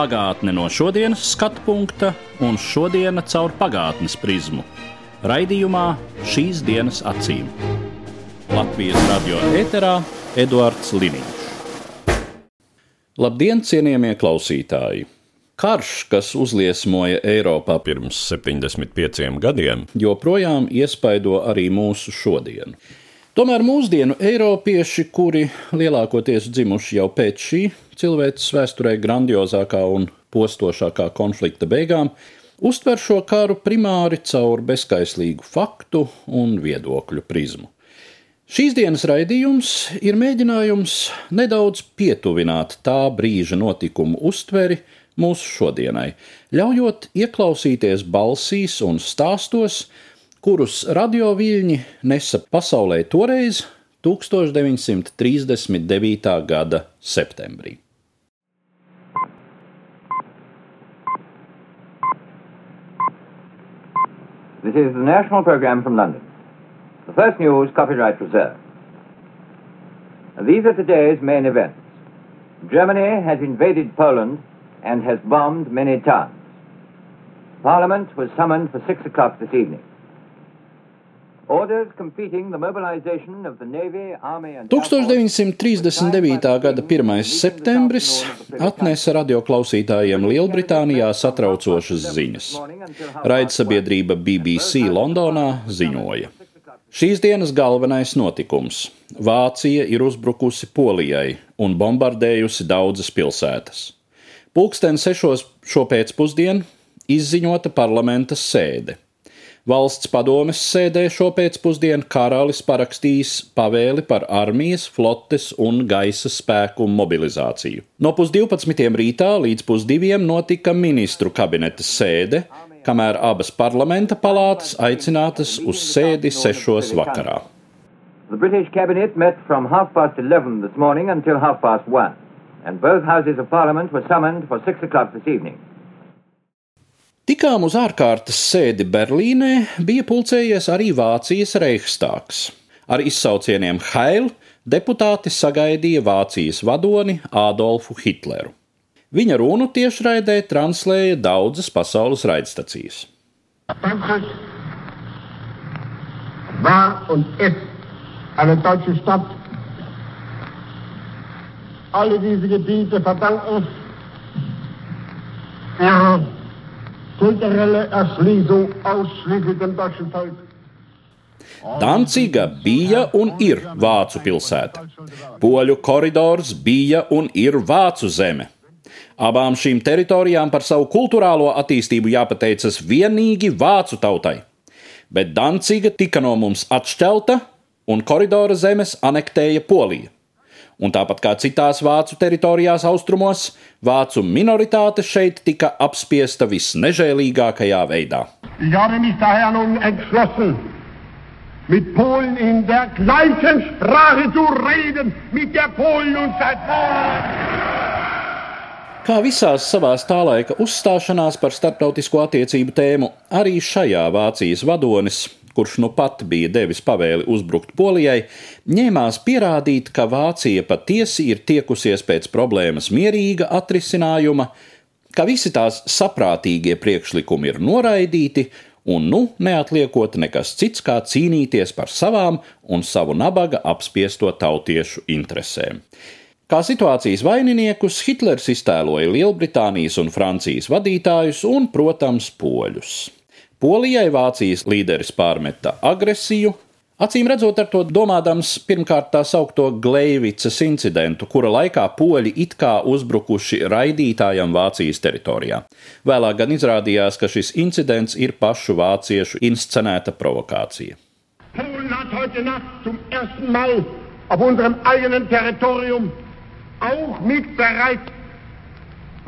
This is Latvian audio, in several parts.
Pagātne no šodienas skatu punkta un šodienas caur pagātnes prizmu. Raidījumā šīs dienas acīm. Latvijas radio eterā Eduards Liniņš. Labdien, cienījamie klausītāji! Karš, kas uzliesmoja Eiropā pirms 75 gadiem, joprojām iespaido arī mūsu šodienu. Tomēr mūsdienu eiropieši, kuri lielākoties dzimuši jau pēc šī cilvēces vēsturē grandiozākā un postošākā konflikta beigām, uztver šo karu primāri caur bezskaislīgu faktu un viedokļu prizmu. Šīs dienas raidījums ir mēģinājums nedaudz pietuvināt tā brīža notikumu uztveri mūsu šodienai, ļaujot ieklausīties balsīs un stāstos, kurus nesa pasaulē toreiz, 1939. gada septembrī. This is the national program from London. The first news, copyright reserved. These are today's main events. Germany has invaded Poland and has bombed many towns. Parliament was summoned for six o'clock this evening. 1939. gada 1. septembris atnesa radioklausītājiem Lielbritānijā satraucošas ziņas. Raidsabiedrība BBC Londonā ziņoja. Šīs dienas galvenais notikums - Vācija ir uzbrukusi Polijai un bombardējusi daudzas pilsētas. Pulksten sešos šo pēcpusdienu izziņota parlamenta sēde. Valsts padomes sēdē šo pēcpusdienu karalis parakstījis pavēli par armijas, flotes un gaisa spēku mobilizāciju. No pusdivpadsmitiem rītā līdz pusdiviem notika ministru kabineta sēde, kamēr abas parlamenta palātas aicinātas uz sēdi sešos vakarā. The British cabinet met from half past 11 this morning until half past 1, and both houses of parliament were summoned for 6 o'clock this evening. Tikām uz ārkārtas sēdi Berlīnē bija pulcējies arī Vācijas Reichstāgs. Ar izsaucieniem Heil deputāti sagaidīja Vācijas vadoni Ādolfu Hitleru. Viņa runu tiešraidē translēja daudzas pasaules raidstacijas. Frankreich war und ist eine deutsche Stadt. Alle diese Gebiete verdanken ihre kulturelle Erschließung ausschließlich dem deutschen Volk. Danciga bija un ir vācu pilsēta. Poļu koridors bija un ir vācu zeme. Abām šīm teritorijām par savu kultūrālo attīstību jāpateicas vienīgi vācu tautai. Bet Danciga tika no mums atšķelta, un koridora zemes anektēja Polija. Un tāpat kā citās vācu teritorijās austrumos, vācu minoritāte šeit tika apspiesta visnežēlīgākajā veidā. Mit Polen in der gleichen Sprache zu reden, mit der Polen und seit Kā visās savās tā laika uzstāšanās par starptautisko attiecību tēmu, arī šajā Vācijas vadonis, kurš nu pat bija devis pavēli uzbrukt Polijai, ņēmās pierādīt, ka Vācija patiesi ir tiekusies pēc problēmas mierīga atrisinājuma, ka visi tās saprātīgie priekšlikumi ir noraidīti, un nu neatliekot nekas cits kā cīnīties par savām un savu nabaga apspiesto tautiešu interesēm. Kā situācijas vaininiekus Hitlers iztēloja Lielbritānijas un Francijas vadītājus un, protams, poļus. Polijai Vācijas līderis pārmeta agresiju, acīm redzot ar to domādams pirmkārt tā saukto Gleivicas incidentu, kura laikā poļi it kā uzbrukuši raidītājam Vācijas teritorijā. Vēlāk gan izrādījās, ka šis incidents ir pašu vāciešu inscenēta provokācija.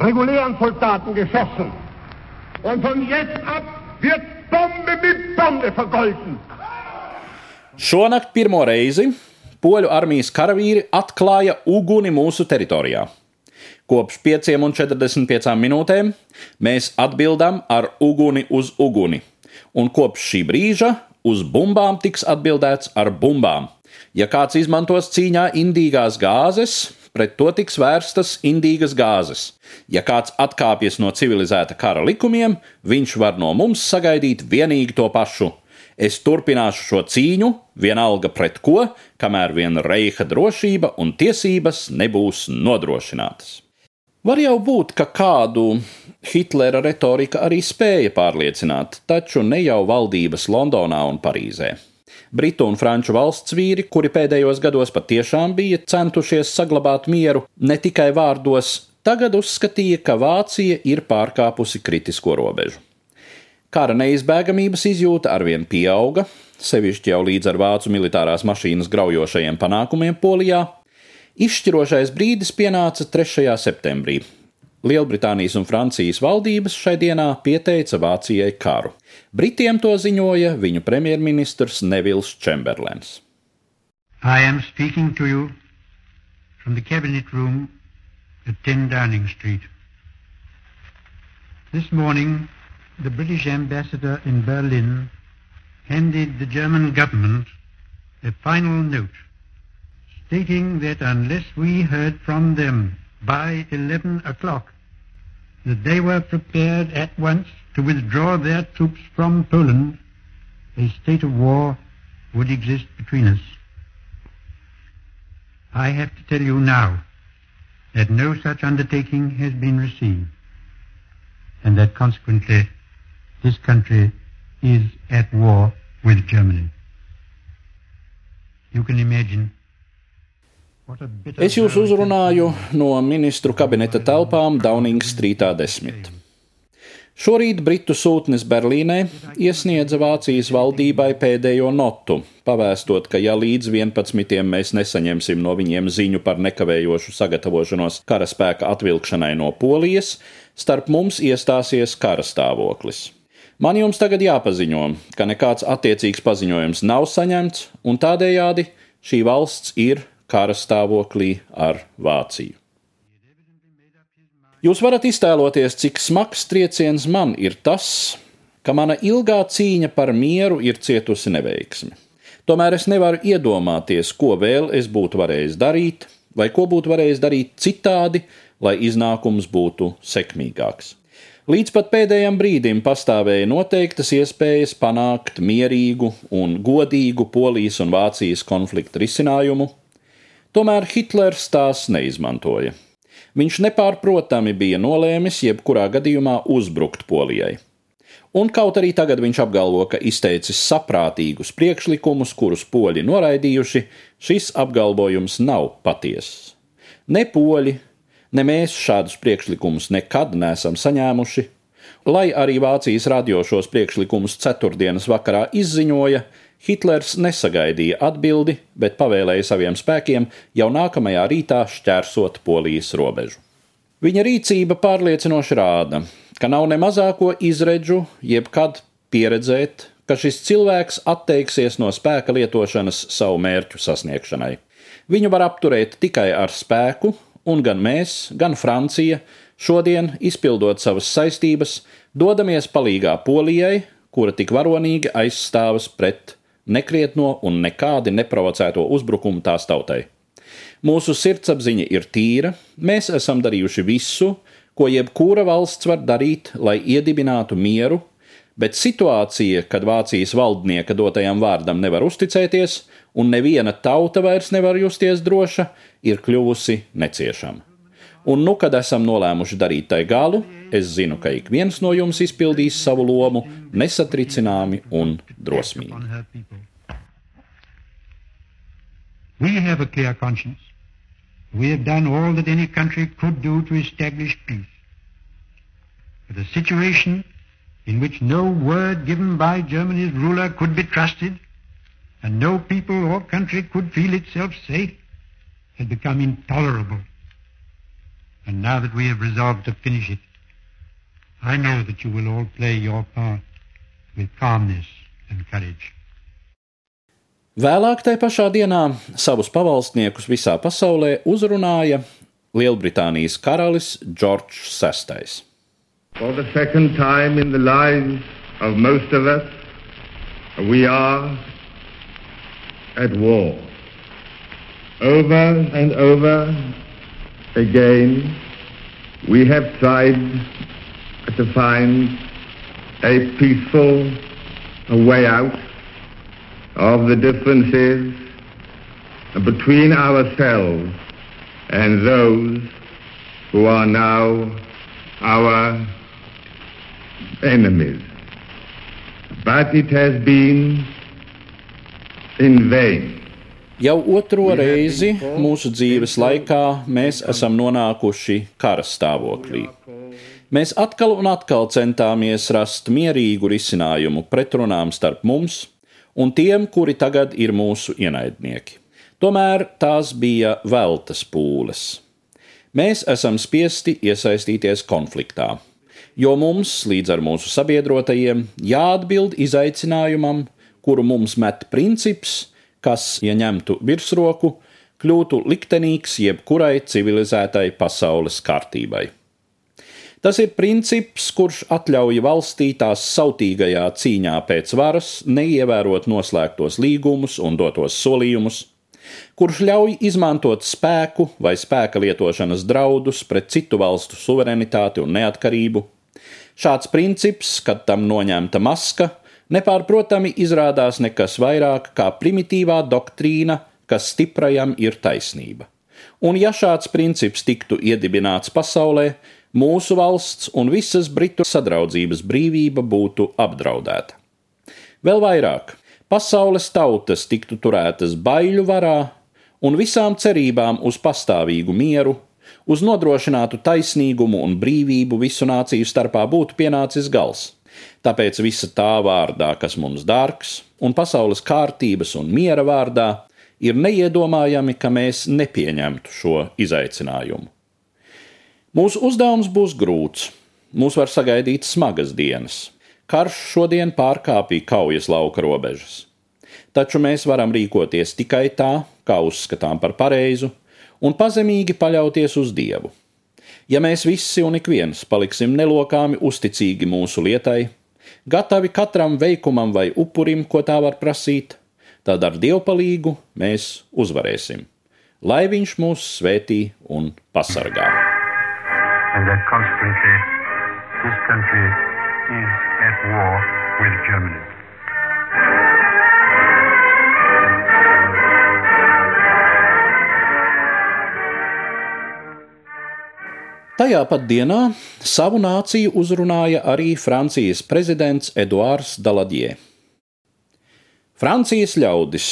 Regulären Soldaten geschossen. Und von jetzt ab wird Bombe mit Bombe vergolten. Šonakt pirmo reizi poļu armijas karavīri atklāja uguni mūsu teritorijā. Kopš 5,45 minūtēm mēs atbildam ar uguni uz uguni, un kopš šī brīža uz bumbām tiks atbildēts ar bumbām. Ja kāds izmantos cīņā indīgās gāzes, pret to tiks vērstas indīgas gāzes. Ja kāds atkāpjas no civilizēta kara likumiem, viņš var no mums sagaidīt vienīgi to pašu. Es turpināšu šo cīņu, vienalga pret ko, kamēr vien reiha drošība un tiesības nebūs nodrošinātas. Var jau būt, ka kādu Hitlera retorika arī spēja pārliecināt, taču ne jau valdības Londonā un Parīzē. Britu un franču valsts vīri, kuri pēdējos gados patiešām bija centušies saglabāt mieru ne tikai vārdos, tagad uzskatīja, ka Vācija ir pārkāpusi kritisko robežu. Kara neizbēgamības izjūta arvien pieauga, sevišķi jau līdz ar vācu militārās mašīnas graujošajiem panākumiem Polijā. Izšķirošais brīdis pienāca 3. septembrī, Lielbritānijas un Francijas valdības šai dienā pieteica Vācijai karu. Britiem to ziņoja viņu premjerministrs Nevils Čemberlens. I am speaking to you from the cabinet room at 10 Downing Street. This morning, the British ambassador in Berlin handed the German government a final note stating that unless we heard from them by 11 o'clock that they were prepared at once to withdraw their troops from Poland, a state of war would exist between us. I have to tell you now that no such undertaking has been received, and that consequently this country is at war with Germany. You can imagine Es jūs uzrunāju no ministru kabineta telpām Downing Streetā 10. Šorīt Britu sūtnis Berlīnē iesniedza Vācijas valdībai pēdējo notu, pavēstot, ka ja līdz 11. mēs nesaņemsim no viņiem ziņu par nekavējošu sagatavošanos karaspēka atvilkšanai no Polijas, starp mums iestāsies kara stāvoklis. Man jums tagad jāpaziņo, ka nekāds attiecīgs paziņojums nav saņemts, un tādējādi šī valsts ir kara stāvoklī ar Vāciju. Jūs varat iztēloties, cik smags trieciens man ir tas, ka mana ilgā cīņa par mieru ir cietusi neveiksmi. Tomēr es nevaru iedomāties, ko vēl es būtu varējis darīt, vai ko būtu varējis darīt citādi, lai iznākums būtu sekmīgāks. Līdz pat pēdējiem brīdim pastāvēja noteiktas iespējas panākt mierīgu un godīgu Polijas un Vācijas konflikta risinājumu, Tomēr Hitlers tās neizmantoja. Viņš nepārprotami bija nolēmis jebkurā gadījumā uzbrukt Polijai. Un kaut arī tagad viņš apgalvo, ka izteicis saprātīgus priekšlikumus, kurus poļi noraidījuši, šis apgalvojums nav patiesis. Ne poļi, ne mēs šādus priekšlikumus nekad neesam saņēmuši. Lai arī Vācijas radio šos priekšlikumus ceturtdienas vakarā izziņoja, Hitlers nesagaidīja atbildi, bet pavēlēja saviem spēkiem jau nākamajā rītā šķērsot Polijas robežu. Viņa rīcība pārliecinoši rāda, ka nav ne mazāko izredzu jebkad pieredzēt, ka šis cilvēks atteiksies no spēka lietošanas savu mērķu sasniegšanai. Viņu var apturēt tikai ar spēku, un gan mēs, gan Francija šodien, izpildot savas saistības, dodamies palīgā Polijai, kura tik varonīgi aizstāvas pret nekrietno un nekādi neprovocēto uzbrukumu tās tautai. Mūsu sirdsapziņa ir tīra, mēs esam darījuši visu, ko jebkura valsts var darīt, lai iedibinātu mieru, bet situācija, kad Vācijas valdnieka dotajam vārdam nevar uzticēties un neviena tauta vairs nevar justies droša, ir kļuvusi neciešama. Un nu, kad esam nolēmuši darīt tai galu, es zinu, ka ik viens no jums izpildīs savu lomu nesatricināmi un drosmīgi. We have a clear conscience. We have done all that any country could do to establish peace. But a situation in which no word given by Germany's ruler could be trusted, and no people or country could feel itself safe, had become intolerable. And now that we have resolved to finish it, I know that you will all play your part with calmness and courage. Vēlāk tajā pašā dienā savus pavalsniekus visā pasaulē uzrunāja Lielbritānijas karalis Džordžs VI. For the second time in the lives of most of us, we are at war. Over and over again, we have tried to find a peaceful way out of the differences between ourselves and those who are now our enemies. But it has been in vain. Jau otro reizi mūsu dzīves laikā mēs esam nonākuši kara stāvoklī. Mēs atkal un atkal centāmies rast mierīgu risinājumu pretrunām starp mums un tiem, kuri tagad ir mūsu ienaidnieki. Tomēr tās bija veltas pūles. Mēs esam spiesti iesaistīties konfliktā, jo mums, līdz ar mūsu sabiedrotajiem, jāatbild izaicinājumam, kuru mums met princips, kas, ja ņemtu virsroku, kļūtu liktenīgs jebkurai civilizētai pasaules kārtībai. Tas ir princips, kurš atļauj valstī tās sautīgajā cīņā pēc varas neievērot noslēgtos līgumus un dotos solījumus, kurš ļauj izmantot spēku vai spēka lietošanas draudus pret citu valstu suverenitāti un neatkarību. Šāds princips, kad tam noņemta maska, nepārprotami izrādās nekas vairāk kā primitīvā doktrīna, kas stiprajam ir taisnība. Un ja šāds princips tiktu iedibināts pasaulē, mūsu valsts un visas Britu sadraudzības brīvība būtu apdraudēta. Vēl vairāk, pasaules tautas tiktu turētas baiļu varā, un visām cerībām uz pastāvīgu mieru, uz nodrošinātu taisnīgumu un brīvību visu nāciju starpā būtu pienācis gals. Tāpēc visa tā vārdā, kas mums dārgs, un pasaules kārtības un miera vārdā, ir neiedomājami, ka mēs nepieņemtu šo izaicinājumu. Mūsu uzdevums būs grūts. Mūs var sagaidīt smagas dienas. Karš šodien pārkāpīja kaujas lauka robežas. Taču mēs varam rīkoties tikai tā, kā uzskatām par pareizu, un pazemīgi paļauties uz Dievu. Ja mēs visi un ik viens paliksim nelokāmi uzticīgi mūsu lietai, gatavi katram veikumam vai upurim, ko tā var prasīt, tad ar dievpalīgu mēs uzvarēsim. Lai viņš mūs svētī un pasargā! and that consequently this country is at war with Germany. Tajā pat dienā savu nāciju uzrunāja arī Francijas prezidents Eduards Daladie. Francijas ļaudis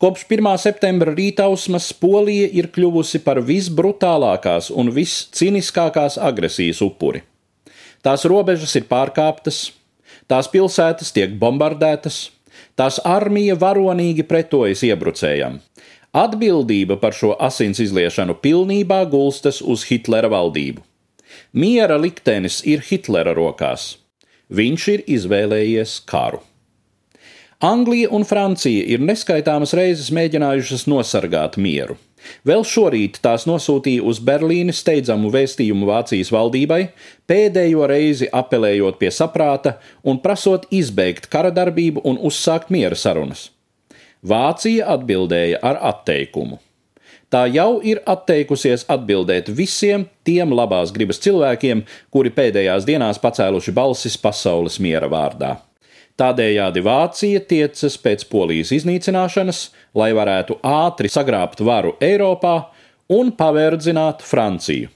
Kopš 1. septembra rītausmas Polija ir kļuvusi par visbrutālākās un visciniskākās agresijas upuri. Tās robežas ir pārkāptas, tās pilsētas tiek bombardētas, tās armija varonīgi pretojas iebrucējam. Atbildība par šo asins izliešanu pilnībā gulstas uz Hitlera valdību. Miera liktenis ir Hitlera rokās. Viņš ir izvēlējies karu. Anglija un Francija ir neskaitāmas reizes mēģinājušas nosargāt mieru. Vēl šorīt tās nosūtīja uz Berlīni steidzamu vēstījumu Vācijas valdībai, pēdējo reizi apelējot pie saprāta un prasot izbeigt kara darbību un uzsākt miera sarunas. Vācija atbildēja ar atteikumu. Tā jau ir atteikusies atbildēt visiem tiem labās gribas cilvēkiem, kuri pēdējās dienās pacēluši balsis pasaules miera vārdā. Tādējādi Vācija tiecas pēc polijas iznīcināšanas, lai varētu ātri sagrābt varu Eiropā un paverdzināt Franciju.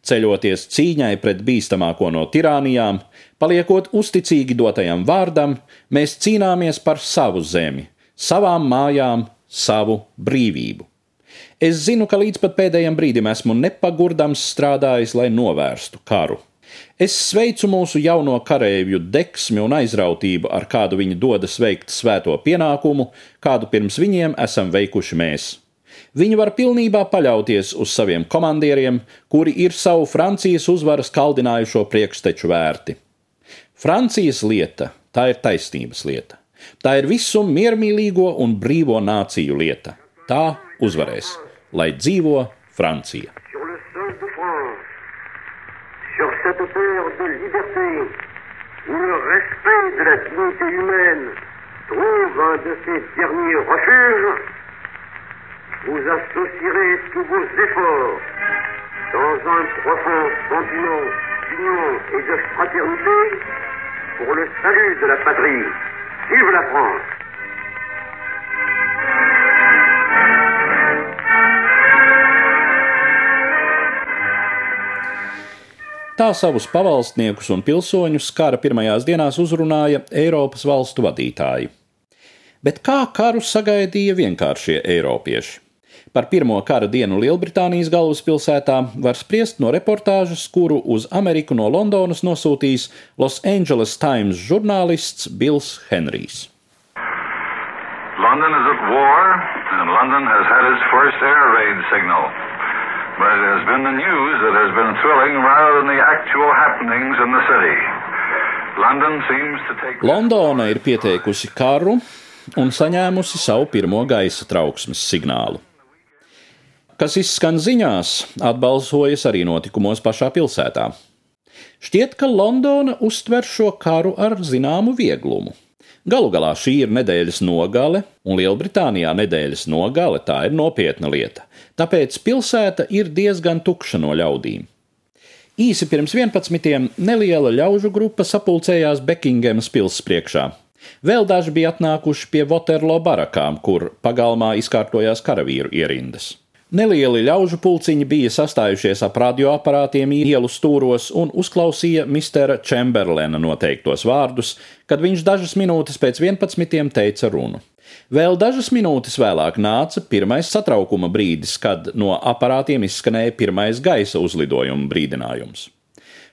Ceļoties cīņai pret bīstamāko no tirānijām, paliekot uzticīgi dotajam vārdam, mēs cīnāmies par savu zemi, savām mājām, savu brīvību. Es zinu, ka līdz pat pēdējiem brīdim esmu nepagurdams strādājis, lai novērstu karu. Es sveicu mūsu jauno kareivju deksmi un aizrautību, ar kādu viņi dodas veikt svēto pienākumu, kādu pirms viņiem esam veikuši mēs. Viņi var pilnībā paļauties uz saviem komandieriem, kuri ir savu Francijas uzvaras kaldinājušo priekšteču vērti. Francijas lieta tā ir taisnības lieta. Tā ir visu miermīlīgo un brīvo nāciju lieta. Tā uzvarēs, lai dzīvo Francija. Vous associerez tous vos efforts dans un profond sentiment d'union et de pour le salut de la patrie. Vive la France Tā savus pavalstniekus un pilsoņus kara pirmajās dienās uzrunāja Eiropas valstu vadītāji. Bet kā karu sagaidīja vienkāršie eiropieši? Par pirmo kara dienu Lielbritānijas galvaspilsētā var spriest no reportāžas, kuru uz Ameriku no Londonas nosūtījis Los Angeles Times žurnālists Bills Henrijs. London is at war, and London has had its first air raid signal. But it has been the news that has been thrilling rather than the actual happenings in the city. London seems to take. Londona ir pieteikusi karu un saņēmusi savu pirmo gaisa trauksmes signālu. Kas izskan ziņās, atbalsojas arī notikumos pašā pilsētā. Šķiet, ka Londona uztver šo karu ar zināmu vieglumu. Galu galā šī ir nedēļas nogale, un Lielbritānijā nedēļas nogale tā ir nopietna lieta, tāpēc pilsēta ir diezgan tukša no ļaudīm. Īsi pirms 11. neliela ļaužu grupa sapulcējās Bekingemas pilsētas priekšā. Vēl daži bija atnākuši pie Waterloo barakām, kur pagalmā izkārtojās karavīru ierindas. Nelieli ļaužu pulciņi bija sastājušies ap radioaparātiem ielu stūros un uzklausīja mistera Čemberlena noteiktos vārdus, kad viņš dažas minūtes pēc 11. teica runu. Vēl dažas minūtes vēlāk nāca pirmais satraukuma brīdis, kad no aparātiem izskanēja pirmais gaisa uzlidojuma brīdinājums.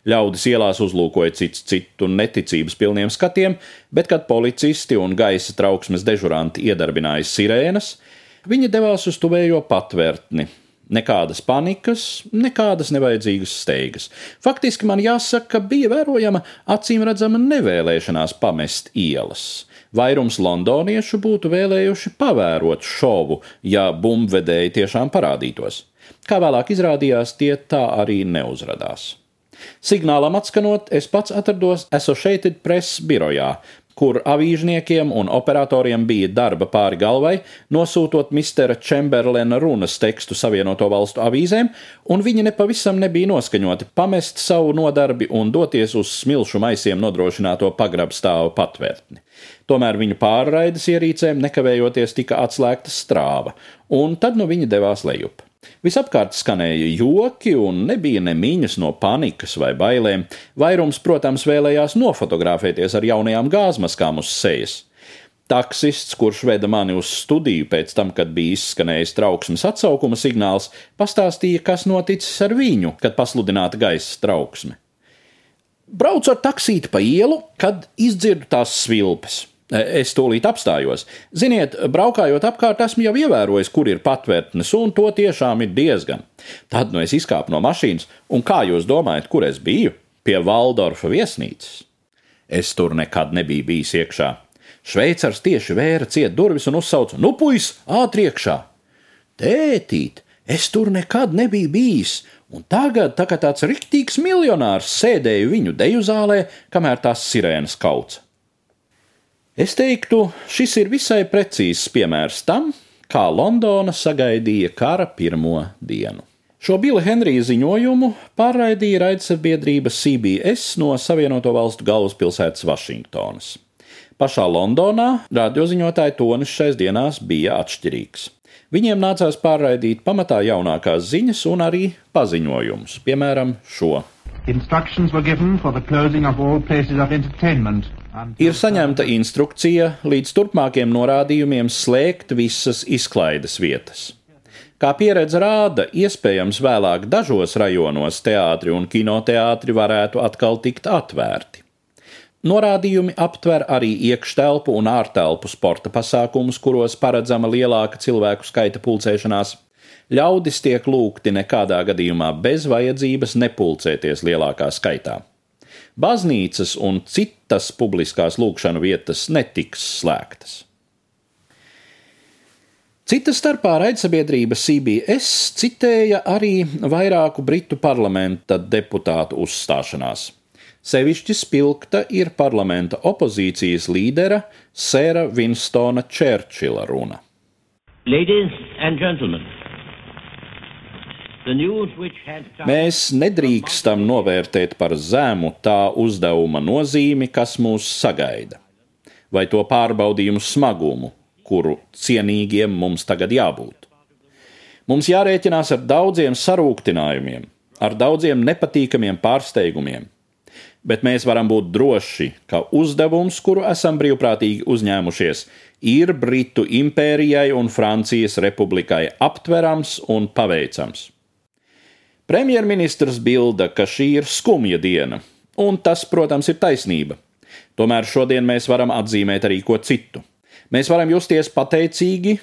Ļaudis ielās uzlūkoja cits citu neticības pilniem skatiem, bet, kad policisti un gaisa trauksmes dežuranti iedarbināja sirēnas, Viņi devās uz tuvējo patvērtni. Nekādas panikas, nekādas nevajadzīgas steigas. Faktiski man jāsaka, ka bija vērojama acīm redzama nevēlēšanās pamest ielas. Vairums londoniešu būtu vēlējuši pavērot šovu, ja bumbvedēji tiešām parādītos. Kā vēlāk izrādījās, tie tā arī neuzradās. Signālam atskanot, es pats atrados Associated Press birojā, kur avīžniekiem un operatoriem bija darba pāri galvai, nosūtot mistera Čemberlena runas tekstu Savienoto valstu avīzēm, un viņi nepavisam nebija noskaņoti pamest savu nodarbi un doties uz smilšu maisiem nodrošināto pagrabstāvu patvērtni. Tomēr viņu pārraides ierīcēm nekavējoties tika atslēgta strāva, un tad nu viņi devās lejup. Visapkārt skanēja joki, un nebija ne mīņas no panikas vai bailēm. Vairums, protams, vēlējās nofotografēties ar jaunajām gāzmaskām uz sejas. Taksists, kurš veda mani uz studiju pēc tam, kad bija izskanējis trauksmes atsaukuma signāls, pastāstīja, kas noticis ar viņu, kad pasludināta gaisa trauksme. Braucu ar taksīti pa ielu, kad izdzirdu tās svilpes. Es tūlīt apstājos. Ziniet, braukājot apkārt, esmu jau ievērojis, kur ir patvērtnes, un to tiešām ir diezgan. Tad nu es izkāpu no mašīnas, un kā jūs domājat, kur es biju? Pie Valdorfa viesnīcas. Es tur nekad nebiju bijis iekšā. Šveicars tieši vēra ciet durvis un uzsauca: Nu, puis, ātri iekšā! Tētīt, es tur nekad nebiju bijis, un tagad, tā kā tāds riktīgs miljonārs, sēdēju viņu deju zālē, kamēr tās sirēnas kauca. Es teiktu, šis ir visai precīzs piemērs tam, kā Londona sagaidīja kara pirmo dienu. Šo Bila Henrija ziņojumu pārraidīja raidsabiedrība CBS no Savienoto Valstu galvaspilsētas Vašingtonas. Pašā Londonā radioziņotāja tonis šais dienās bija atšķirīgs. Viņiem nācās pārraidīt pamatā jaunākās ziņas un arī paziņojumus, piemēram, šo. Ir saņemta instrukcija līdz turpmākiem norādījumiem slēgt visas izklaides vietas. Kā pieredze rāda, iespējams vēlāk dažos rajonos teātri un kinoteātri varētu atkal tikt atvērti. Norādījumi aptver arī iekštelpu un ārtelpu sporta pasākumus, kuros paredzama lielāka cilvēku skaita pulcēšanās. Ļaudis tiek lūgti nekādā gadījumā bez vajadzības nepulcēties lielākā skaitā. baznīcas un citas publiskās lūkšanu vietas netiks slēgtas. Cita starpā raidsabiedrība CBS citēja arī vairāku britu parlamenta deputātu uzstāšanās. Sevišķi spilgta ir parlamenta opozīcijas līdera Sēra Winstona Čērčila runa. Ladies and gentlemen, Mēs nedrīkstam novērtēt par zemu tā uzdevuma nozīmi, kas mūs sagaida, vai to pārbaudījumu smagumu, kuru cienīgiem mums tagad jābūt. Mums jārēķinās ar daudziem sarūktinājumiem, ar daudziem nepatīkamiem pārsteigumiem, bet mēs varam būt droši, ka uzdevums, kuru esam brīvprātīgi uzņēmušies, ir Britu impērijai un Francijas republikai aptverams un paveicams. Premjerministrs bilda, ka šī ir skumja diena, un tas, protams, ir taisnība. Tomēr šodien mēs varam atzīmēt arī ko citu. Mēs varam justies pateicīgi,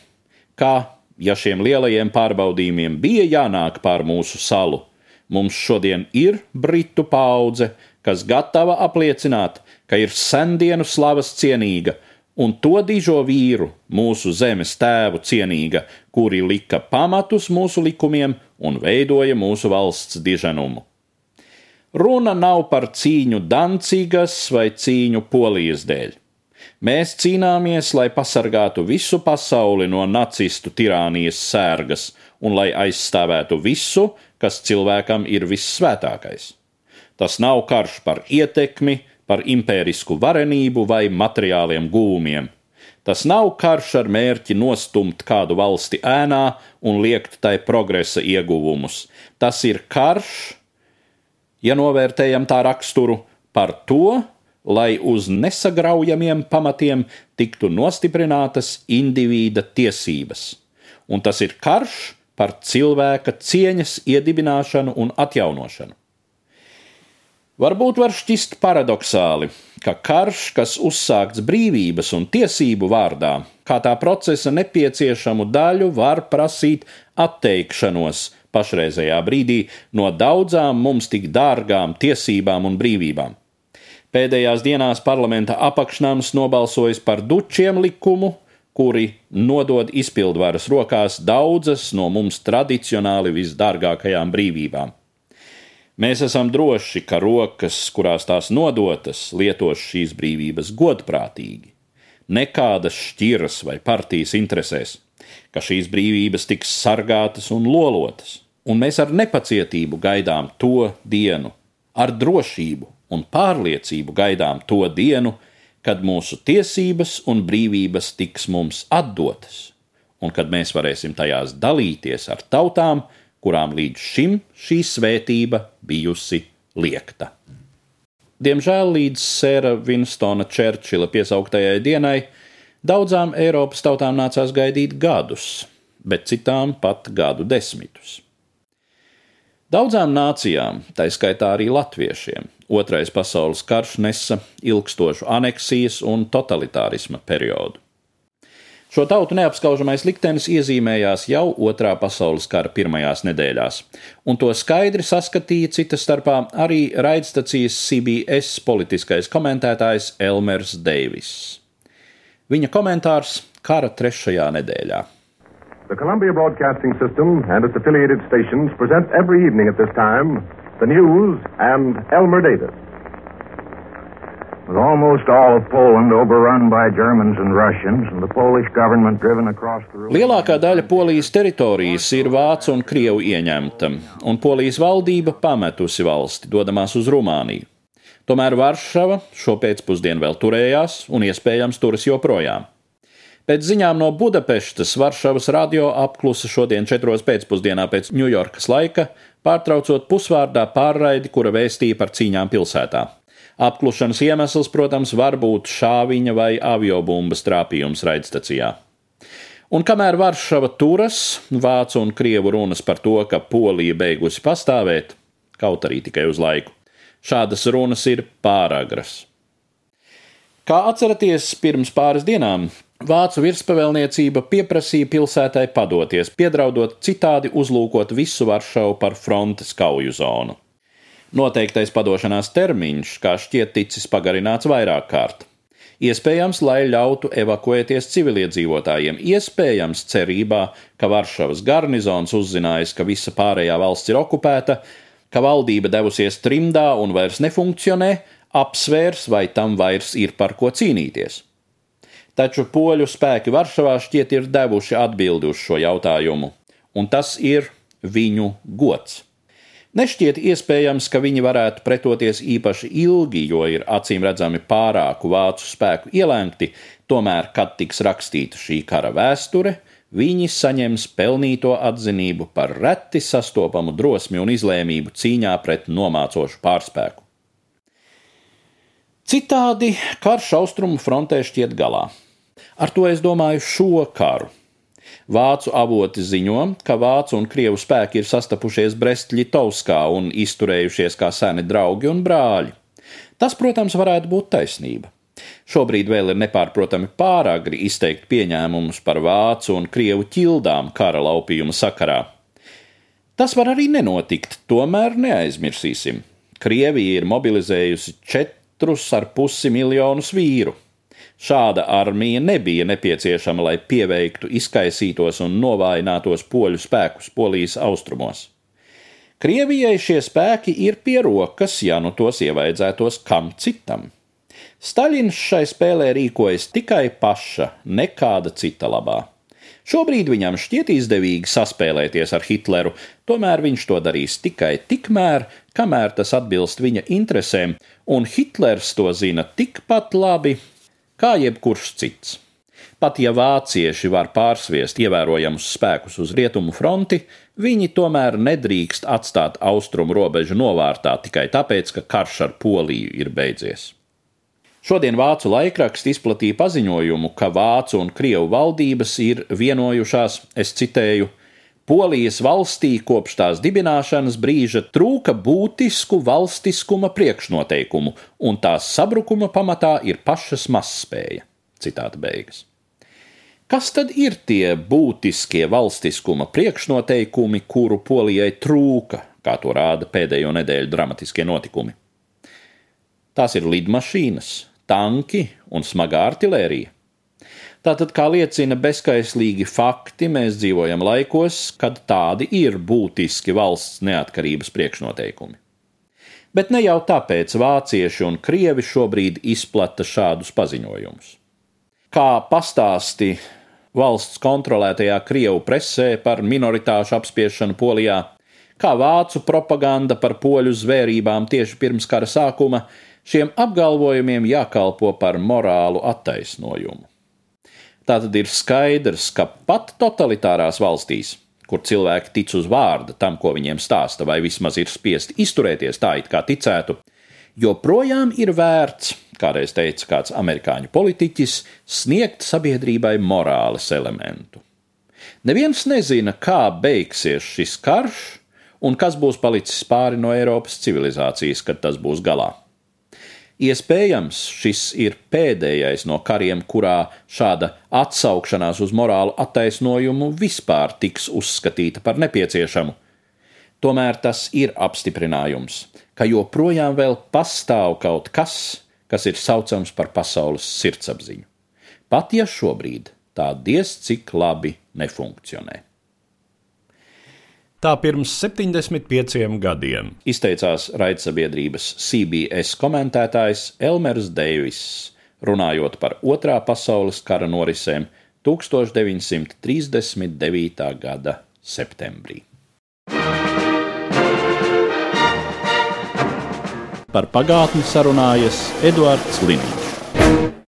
ka, ja šiem lielajiem pārbaudījumiem bija jānāk pār mūsu salu, mums šodien ir britu paudze, kas gatava apliecināt, ka ir sendienu slavas cienīga un to dižo vīru, mūsu zemes tēvu cienīga, kuri lika pamatus mūsu likumiem un veidoja mūsu valsts diženumu. Runa nav par cīņu Dancīgas vai cīņu Polijas dēļ. Mēs cīnāmies, lai pasargātu visu pasauli no nacistu tirānijas sērgas un lai aizstāvētu visu, kas cilvēkam ir vissvētākais. Tas nav karš par ietekmi, par impērisku varenību vai materiāliem gūmiem. Tas nav karš ar mērķi nostumt kādu valsti ēnā un liekt tai progresa ieguvumus. Tas ir karš, ja novērtējam tā raksturu, par to, lai uz nesagraujamiem pamatiem tiktu nostiprinātas indivīda tiesības. Un tas ir karš par cilvēka cieņas iedibināšanu un atjaunošanu. Varbūt var šķist paradoxāli, ka karš, kas uzsākts brīvības un tiesību vārdā, kā tā procesa nepieciešamu daļu, var prasīt atteikšanos pašreizējā brīdī no daudzām mums tik dārgām tiesībām un brīvībām. Pēdējās dienās parlamenta apakšnams nobalsojis par dučiem likumu, kuri nodod izpildvaras rokās daudzas no mums tradicionāli visdārgākajām brīvībām. Mēs esam droši, ka rokas, kurās tās nodotas, lietos šīs brīvības godprātīgi, nekādas šķiras vai partijas interesēs, ka šīs brīvības tiks sargātas un lolotas, un mēs ar nepacietību gaidām to dienu, ar drošību un pārliecību gaidām to dienu, kad mūsu tiesības un brīvības tiks mums atdotas, un kad mēs varēsim tajās dalīties ar tautām, kurām līdz šim šī svētība bijusi liekta. Diemžēl līdz sēra Winstona Čērčila piesauktajai dienai daudzām Eiropas tautām nācās gaidīt gadus, bet citām pat gadu desmitus. Daudzām nācijām, tā skaitā arī latviešiem, Otrais pasaules karš nesa ilgstošu aneksijas un totalitārisma periodu. Šo tautu neapskaužamais liktenis iezīmējās jau Otrā pasaules kara pirmajās nedēļās, un to skaidri saskatīja cita starpā arī raidstacijas CBS politiskais komentētājs Elmers Deivis. Viņa komentārs kara trešajā nedēļā. The Columbia Broadcasting System and its affiliated stations present every evening at this time the news and Elmer Davis. With almost all of Poland overrun by Germans and Russians, and the Polish government driven across the Lielākā daļa Polijas teritorijas ir Vācu un Krievu ieņemta, un Polijas valdība pametusi valsti, dodamās uz Rumāniju. Tomēr Varšava šo pēcpusdienu vēl turējās un iespējams turas joprojām. Pēc ziņām no Budapeštas Varšavas radio apklusa šodien četros pēcpusdienā pēc Ņujorkas laika, pārtraucot pusvārdā pārraidi, kura vēstīja par cīņām pilsētā. Apklušanas iemesls, protams, var būt šāviņa vai aviobumbas trāpījums raidstacijā. Un kamēr Varšava turas, vācu un krievu runas par to, ka Polija beigusi pastāvēt, kaut arī tikai uz laiku, šādas runas ir pāragras. Kā atceraties, pirms pāris dienām Vācu virspavēlniecība pieprasīja pilsētai padoties, piedraudot citādi uzlūkot visu Varšavu par frontes kauju zonu. Noteiktais padošanās termiņš, kā šķiet, ticis pagarināts vairāk kārt. Iespējams, lai ļautu evakuēties civiliedzīvotājiem, iespējams, cerībā, ka Varšavas garnizons uzzinājis, ka visa pārējā valsts ir okupēta, ka valdība devusies trimdā un vairs nefunkcionē, apsvērs, vai tam vairs ir par ko cīnīties. Taču poļu spēki Varšavā šķiet ir devuši atbildi uz šo jautājumu, un tas ir viņu gods. Nešķiet iespējams, ka viņi varētu pretoties īpaši ilgi, jo ir acīm redzami pārāku vācu spēku ielēgti, tomēr, kad tiks rakstīta šī kara vēsture, viņi saņems pelnīto atzinību par reti sastopamu drosmi un izlēmību cīņā pret nomācošu pārspēku. Citādi karš austrumu frontē šķiet galā. Ar to es domāju šo karu Vācu avoti ziņo, ka vācu un krievu spēki ir sastapušies Brest-Litovskā un izturējušies kā seni draugi un brāļi. Tas, protams, varētu būt taisnība. Šobrīd vēl ir nepārprotami pāragri izteikt pieņēmumus par vācu un krievu ķildām kara laupījuma sakarā. Tas var arī nenotikt, tomēr neaizmirsīsim. Krievija ir mobilizējusi četrus ar pusi miljonus vīru. Šāda armija nebija nepieciešama, lai pieveiktu izkaisītos un novājinātos poļu spēkus Polijas austrumos. Krievijai šie spēki ir pie rokas, ja nu tos ievaidzētos kam citam. Staļins šai spēlē rīkojas tikai paša, nekāda cita labā. Šobrīd viņam šķiet izdevīgi saspēlēties ar Hitleru, tomēr viņš to darīs tikai tikmēr, kamēr tas atbilst viņa interesēm, un Hitlers to zina tikpat labi, kā jebkurš cits. Pat ja vācieši var pārsviest ievērojamus spēkus uz rietumu fronti, viņi tomēr nedrīkst atstāt austrumu robežu novārtā tikai tāpēc, ka karš ar Poliju ir beidzies. Šodien vācu laikraksts izplatīja paziņojumu, ka vācu un krievu valdības ir vienojušās, es citēju, Polijas valstī kopš tās dibināšanas brīža trūka būtisku valstiskuma priekšnoteikumu, un tās sabrukuma pamatā ir pašas mazspēja. Citāta beigas. Kas tad ir tie būtiskie valstiskuma priekšnoteikumi, kuru Polijai trūka, kā to rāda pēdējo nedēļu dramatiskie notikumi? Tās ir lidmašīnas, tanki un smagā artilērija. Tātad, kā liecina bezskaislīgi fakti, mēs dzīvojam laikos, kad tādi ir būtiski valsts neatkarības priekšnoteikumi. Bet ne jau tāpēc vācieši un krievi šobrīd izplata šādus paziņojumus. Kā pastāsti valsts kontrolētajā Krievu presē par minoritāšu apspiešanu Polijā, kā vācu propaganda par poļu zvērībām tieši pirms kara sākuma, šiem apgalvojumiem jākalpo par morālu attaisnojumu. Tātad ir skaidrs, ka pat totalitārās valstīs, kur cilvēki tic uz vārda tam, ko viņiem stāsta, vai vismaz ir spiesti izturēties tā, it kā ticētu, joprojām ir vērts, kādreiz teica kāds amerikāņu politiķis, sniegt sabiedrībai morāles elementu. Neviens nezina, kā beigsies šis karš un kas būs palicis pāri no Eiropas civilizācijas, kad tas būs galā. Iespējams, šis ir pēdējais no kariem, kurā šāda atsaukšanās uz morālu attaisnojumu vispār tiks uzskatīta par nepieciešamu. Tomēr tas ir apstiprinājums, ka joprojām vēl pastāv kaut kas, kas ir saucams par pasaules sirdsapziņu. Pat ja šobrīd tā diez cik labi nefunkcionē. Tā pirms 75 gadiem izteicās raidsabiedrības CBS komentētājs Elmers Deivis, runājot par Otrā pasaules kara norisēm 1939. gada septembrī. Par pagātni sarunājas Eduards Liniņš.